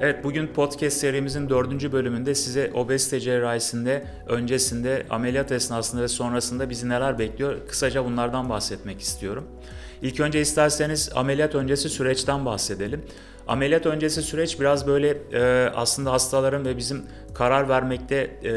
Evet bugün podcast serimizin dördüncü bölümünde size obezite cerrahisinde, öncesinde, ameliyat esnasında ve sonrasında bizi neler bekliyor kısaca bunlardan bahsetmek istiyorum. İlk önce isterseniz ameliyat öncesi süreçten bahsedelim. Ameliyat öncesi süreç biraz böyle e, aslında hastaların ve bizim karar vermekte e,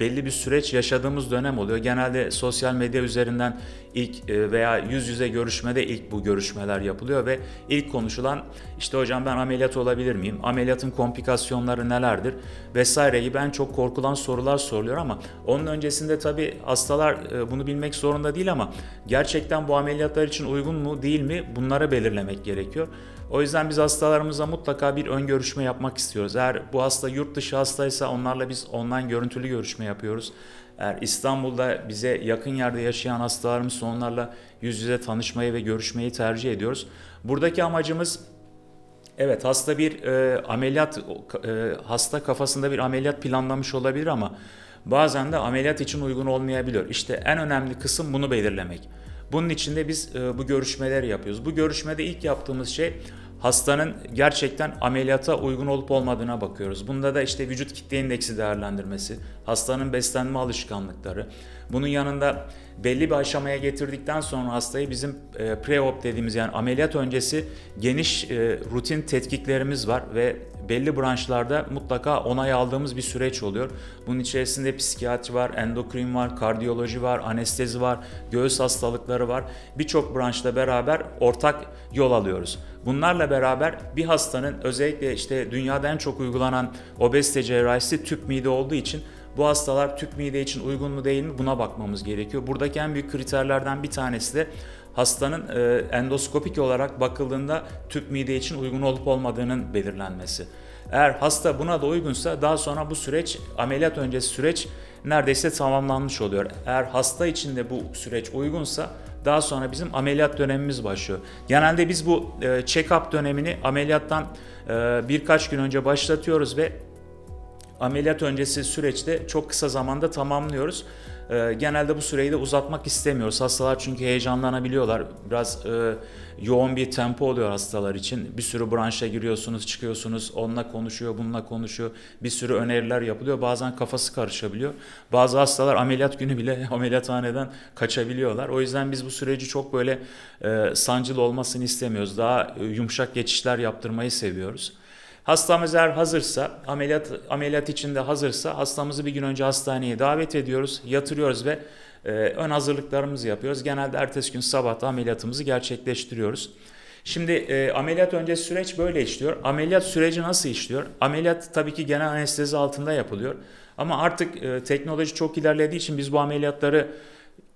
belli bir süreç yaşadığımız dönem oluyor. Genelde sosyal medya üzerinden ilk e, veya yüz yüze görüşmede ilk bu görüşmeler yapılıyor ve ilk konuşulan işte hocam ben ameliyat olabilir miyim? Ameliyatın komplikasyonları nelerdir? Vesaire gibi en çok korkulan sorular soruluyor ama onun öncesinde tabii hastalar e, bunu bilmek zorunda değil ama gerçekten bu ameliyatlar için uygun mu değil mi bunları belirlemek gerekiyor. O yüzden biz hastalarımıza mutlaka bir ön görüşme yapmak istiyoruz. Eğer bu hasta yurt dışı hastaysa onlarla biz online görüntülü görüşme yapıyoruz. Eğer İstanbul'da bize yakın yerde yaşayan hastalarımız onlarla yüz yüze tanışmayı ve görüşmeyi tercih ediyoruz. Buradaki amacımız Evet hasta bir e, ameliyat e, hasta kafasında bir ameliyat planlamış olabilir ama bazen de ameliyat için uygun olmayabiliyor. İşte en önemli kısım bunu belirlemek. Bunun için de biz e, bu görüşmeleri yapıyoruz. Bu görüşmede ilk yaptığımız şey hastanın gerçekten ameliyata uygun olup olmadığına bakıyoruz. Bunda da işte vücut kitle indeksi değerlendirmesi, hastanın beslenme alışkanlıkları. Bunun yanında belli bir aşamaya getirdikten sonra hastayı bizim e, pre-op dediğimiz yani ameliyat öncesi geniş e, rutin tetkiklerimiz var ve belli branşlarda mutlaka onay aldığımız bir süreç oluyor. Bunun içerisinde psikiyatri var, endokrin var, kardiyoloji var, anestezi var, göğüs hastalıkları var. Birçok branşla beraber ortak yol alıyoruz. Bunlarla beraber bir hastanın özellikle işte dünyada en çok uygulanan obezite cerrahisi tüp mide olduğu için bu hastalar tüp mide için uygun mu değil mi buna bakmamız gerekiyor. Buradaki en büyük kriterlerden bir tanesi de hastanın e, endoskopik olarak bakıldığında tüp mide için uygun olup olmadığının belirlenmesi. Eğer hasta buna da uygunsa daha sonra bu süreç ameliyat öncesi süreç neredeyse tamamlanmış oluyor. Eğer hasta için de bu süreç uygunsa daha sonra bizim ameliyat dönemimiz başlıyor. Genelde biz bu e, check-up dönemini ameliyattan e, birkaç gün önce başlatıyoruz ve ameliyat öncesi süreçte çok kısa zamanda tamamlıyoruz. E, genelde bu süreyi de uzatmak istemiyoruz. Hastalar çünkü heyecanlanabiliyorlar. Biraz e, yoğun bir tempo oluyor hastalar için. Bir sürü branşa giriyorsunuz, çıkıyorsunuz, onunla konuşuyor, bununla konuşuyor. Bir sürü öneriler yapılıyor. Bazen kafası karışabiliyor. Bazı hastalar ameliyat günü bile ameliyathaneden kaçabiliyorlar. O yüzden biz bu süreci çok böyle e, sancılı olmasını istemiyoruz. Daha e, yumuşak geçişler yaptırmayı seviyoruz. Hastamız eğer hazırsa, ameliyat ameliyat içinde hazırsa hastamızı bir gün önce hastaneye davet ediyoruz, yatırıyoruz ve e, ön hazırlıklarımızı yapıyoruz. Genelde ertesi gün sabah ameliyatımızı gerçekleştiriyoruz. Şimdi e, ameliyat öncesi süreç böyle işliyor. Ameliyat süreci nasıl işliyor? Ameliyat tabii ki genel anestezi altında yapılıyor. Ama artık e, teknoloji çok ilerlediği için biz bu ameliyatları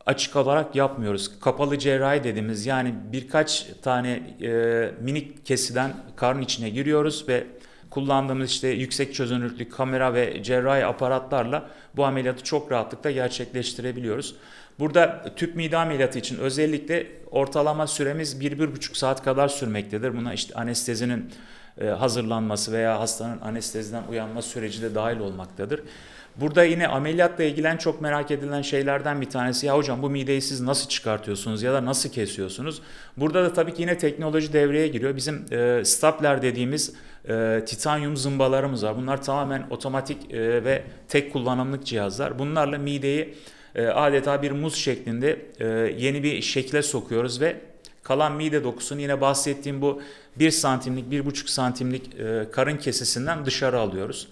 açık olarak yapmıyoruz. Kapalı cerrahi dediğimiz yani birkaç tane e, minik kesiden karın içine giriyoruz ve kullandığımız işte yüksek çözünürlüklü kamera ve cerrahi aparatlarla bu ameliyatı çok rahatlıkla gerçekleştirebiliyoruz. Burada tüp mide ameliyatı için özellikle ortalama süremiz 1-1,5 saat kadar sürmektedir. Buna işte anestezinin e, hazırlanması veya hastanın anesteziden uyanma süreci de dahil olmaktadır. Burada yine ameliyatla ilgili en çok merak edilen şeylerden bir tanesi ya hocam bu mideyi siz nasıl çıkartıyorsunuz ya da nasıl kesiyorsunuz? Burada da tabii ki yine teknoloji devreye giriyor. Bizim e, stapler dediğimiz e, titanyum zımbalarımız var. Bunlar tamamen otomatik e, ve tek kullanımlık cihazlar. Bunlarla mideyi e, adeta bir muz şeklinde e, yeni bir şekle sokuyoruz ve kalan mide dokusunu yine bahsettiğim bu 1 santimlik 1,5 santimlik e, karın kesisinden dışarı alıyoruz.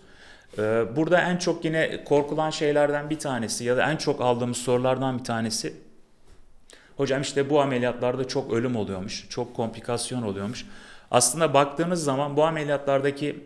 E, burada en çok yine korkulan şeylerden bir tanesi ya da en çok aldığımız sorulardan bir tanesi hocam işte bu ameliyatlarda çok ölüm oluyormuş, çok komplikasyon oluyormuş. Aslında baktığınız zaman bu ameliyatlardaki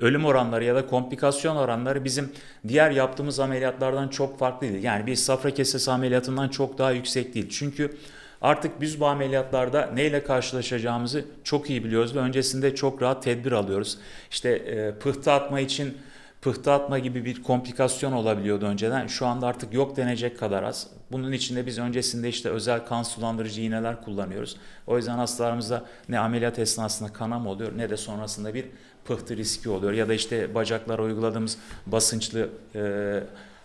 ölüm oranları ya da komplikasyon oranları bizim diğer yaptığımız ameliyatlardan çok farklı değil. Yani bir safra kesesi ameliyatından çok daha yüksek değil. Çünkü artık biz bu ameliyatlarda neyle karşılaşacağımızı çok iyi biliyoruz ve öncesinde çok rahat tedbir alıyoruz. İşte e, pıhtı atma için pıhtı atma gibi bir komplikasyon olabiliyordu önceden. Şu anda artık yok denecek kadar az. Bunun içinde biz öncesinde işte özel kan sulandırıcı iğneler kullanıyoruz. O yüzden hastalarımızda ne ameliyat esnasında kanam oluyor ne de sonrasında bir pıhtı riski oluyor. Ya da işte bacaklara uyguladığımız basınçlı e,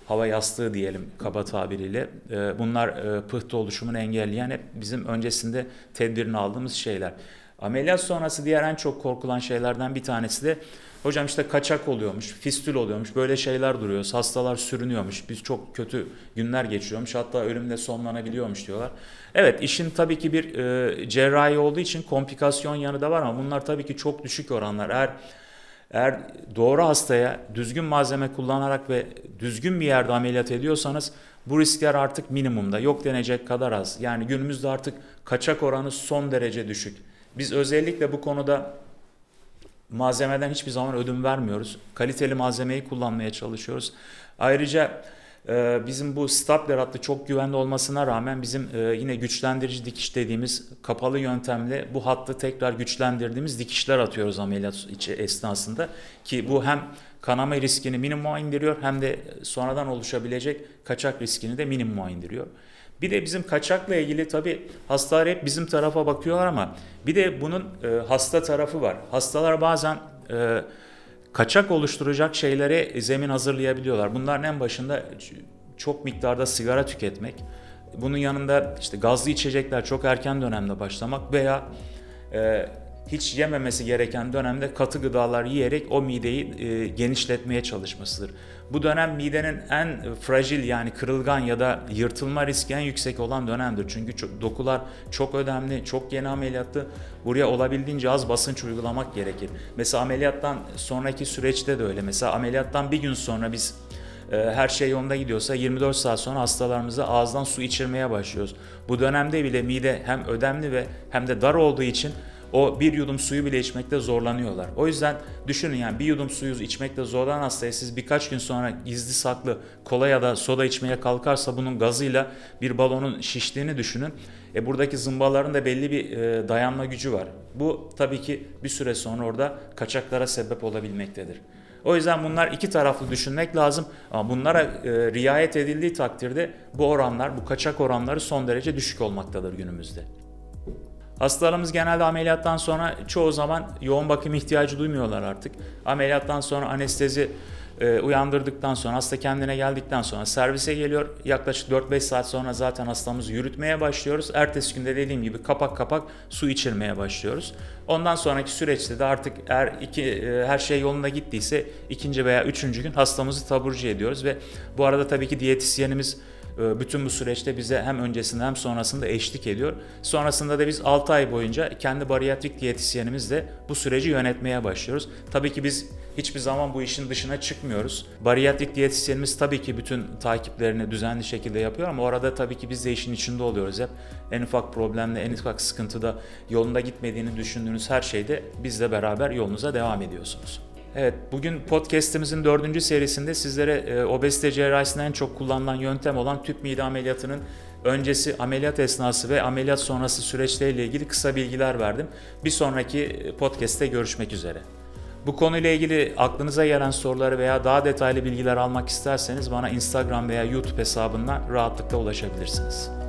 hava yastığı diyelim kaba tabiriyle. E, bunlar e, pıhtı oluşumunu engelleyen hep bizim öncesinde tedbirini aldığımız şeyler. Ameliyat sonrası diğer en çok korkulan şeylerden bir tanesi de hocam işte kaçak oluyormuş, fistül oluyormuş, böyle şeyler duruyoruz. Hastalar sürünüyormuş, biz çok kötü günler geçiriyormuş, hatta ölümle sonlanabiliyormuş diyorlar. Evet işin tabii ki bir e, cerrahi olduğu için komplikasyon yanı da var ama bunlar tabii ki çok düşük oranlar. Eğer eğer doğru hastaya düzgün malzeme kullanarak ve düzgün bir yerde ameliyat ediyorsanız bu riskler artık minimumda. Yok denecek kadar az. Yani günümüzde artık kaçak oranı son derece düşük. Biz özellikle bu konuda malzemeden hiçbir zaman ödün vermiyoruz. Kaliteli malzemeyi kullanmaya çalışıyoruz. Ayrıca bizim bu Stapler adlı çok güvenli olmasına rağmen bizim e, yine güçlendirici dikiş dediğimiz kapalı yöntemle bu hattı tekrar güçlendirdiğimiz dikişler atıyoruz ameliyat içi esnasında ki bu hem kanama riskini minimuma indiriyor hem de sonradan oluşabilecek kaçak riskini de minimuma indiriyor. Bir de bizim kaçakla ilgili tabi hastalar hep bizim tarafa bakıyorlar ama bir de bunun e, hasta tarafı var. Hastalar bazen e, kaçak oluşturacak şeylere zemin hazırlayabiliyorlar. Bunların en başında çok miktarda sigara tüketmek, bunun yanında işte gazlı içecekler çok erken dönemde başlamak veya e, hiç yememesi gereken dönemde katı gıdalar yiyerek o mideyi e, genişletmeye çalışmasıdır. Bu dönem midenin en fragil yani kırılgan ya da yırtılma riski en yüksek olan dönemdir. Çünkü çok, dokular çok önemli, çok yeni ameliyatlı. Buraya olabildiğince az basınç uygulamak gerekir. Mesela ameliyattan sonraki süreçte de öyle. Mesela ameliyattan bir gün sonra biz e, her şey yolunda gidiyorsa 24 saat sonra hastalarımıza ağızdan su içirmeye başlıyoruz. Bu dönemde bile mide hem ödemli ve hem de dar olduğu için o bir yudum suyu bile içmekte zorlanıyorlar. O yüzden düşünün yani bir yudum suyu içmekte zorlanan hastaya siz birkaç gün sonra gizli saklı kola ya da soda içmeye kalkarsa bunun gazıyla bir balonun şiştiğini düşünün. E buradaki zımbaların da belli bir e, dayanma gücü var. Bu tabii ki bir süre sonra orada kaçaklara sebep olabilmektedir. O yüzden bunlar iki taraflı düşünmek lazım. Ama bunlara e, riayet edildiği takdirde bu oranlar, bu kaçak oranları son derece düşük olmaktadır günümüzde. Hastalarımız genelde ameliyattan sonra çoğu zaman yoğun bakım ihtiyacı duymuyorlar artık. Ameliyattan sonra anestezi e, uyandırdıktan sonra hasta kendine geldikten sonra servise geliyor. Yaklaşık 4-5 saat sonra zaten hastamızı yürütmeye başlıyoruz. Ertesi günde dediğim gibi kapak kapak su içirmeye başlıyoruz. Ondan sonraki süreçte de artık eğer iki, e, her şey yolunda gittiyse ikinci veya üçüncü gün hastamızı taburcu ediyoruz ve bu arada tabii ki diyetisyenimiz bütün bu süreçte bize hem öncesinde hem sonrasında eşlik ediyor. Sonrasında da biz 6 ay boyunca kendi bariyatrik diyetisyenimizle bu süreci yönetmeye başlıyoruz. Tabii ki biz hiçbir zaman bu işin dışına çıkmıyoruz. Bariyatrik diyetisyenimiz tabii ki bütün takiplerini düzenli şekilde yapıyor ama orada tabii ki biz de işin içinde oluyoruz hep. En ufak problemle, en ufak sıkıntıda yolunda gitmediğini düşündüğünüz her şeyde bizle beraber yolunuza devam ediyorsunuz. Evet, bugün podcast'imizin dördüncü serisinde sizlere e, obezite cerrahisinde en çok kullanılan yöntem olan tüp mide ameliyatının öncesi, ameliyat esnası ve ameliyat sonrası süreçleriyle ilgili kısa bilgiler verdim. Bir sonraki podcast'te görüşmek üzere. Bu konuyla ilgili aklınıza gelen soruları veya daha detaylı bilgiler almak isterseniz bana Instagram veya YouTube hesabından rahatlıkla ulaşabilirsiniz.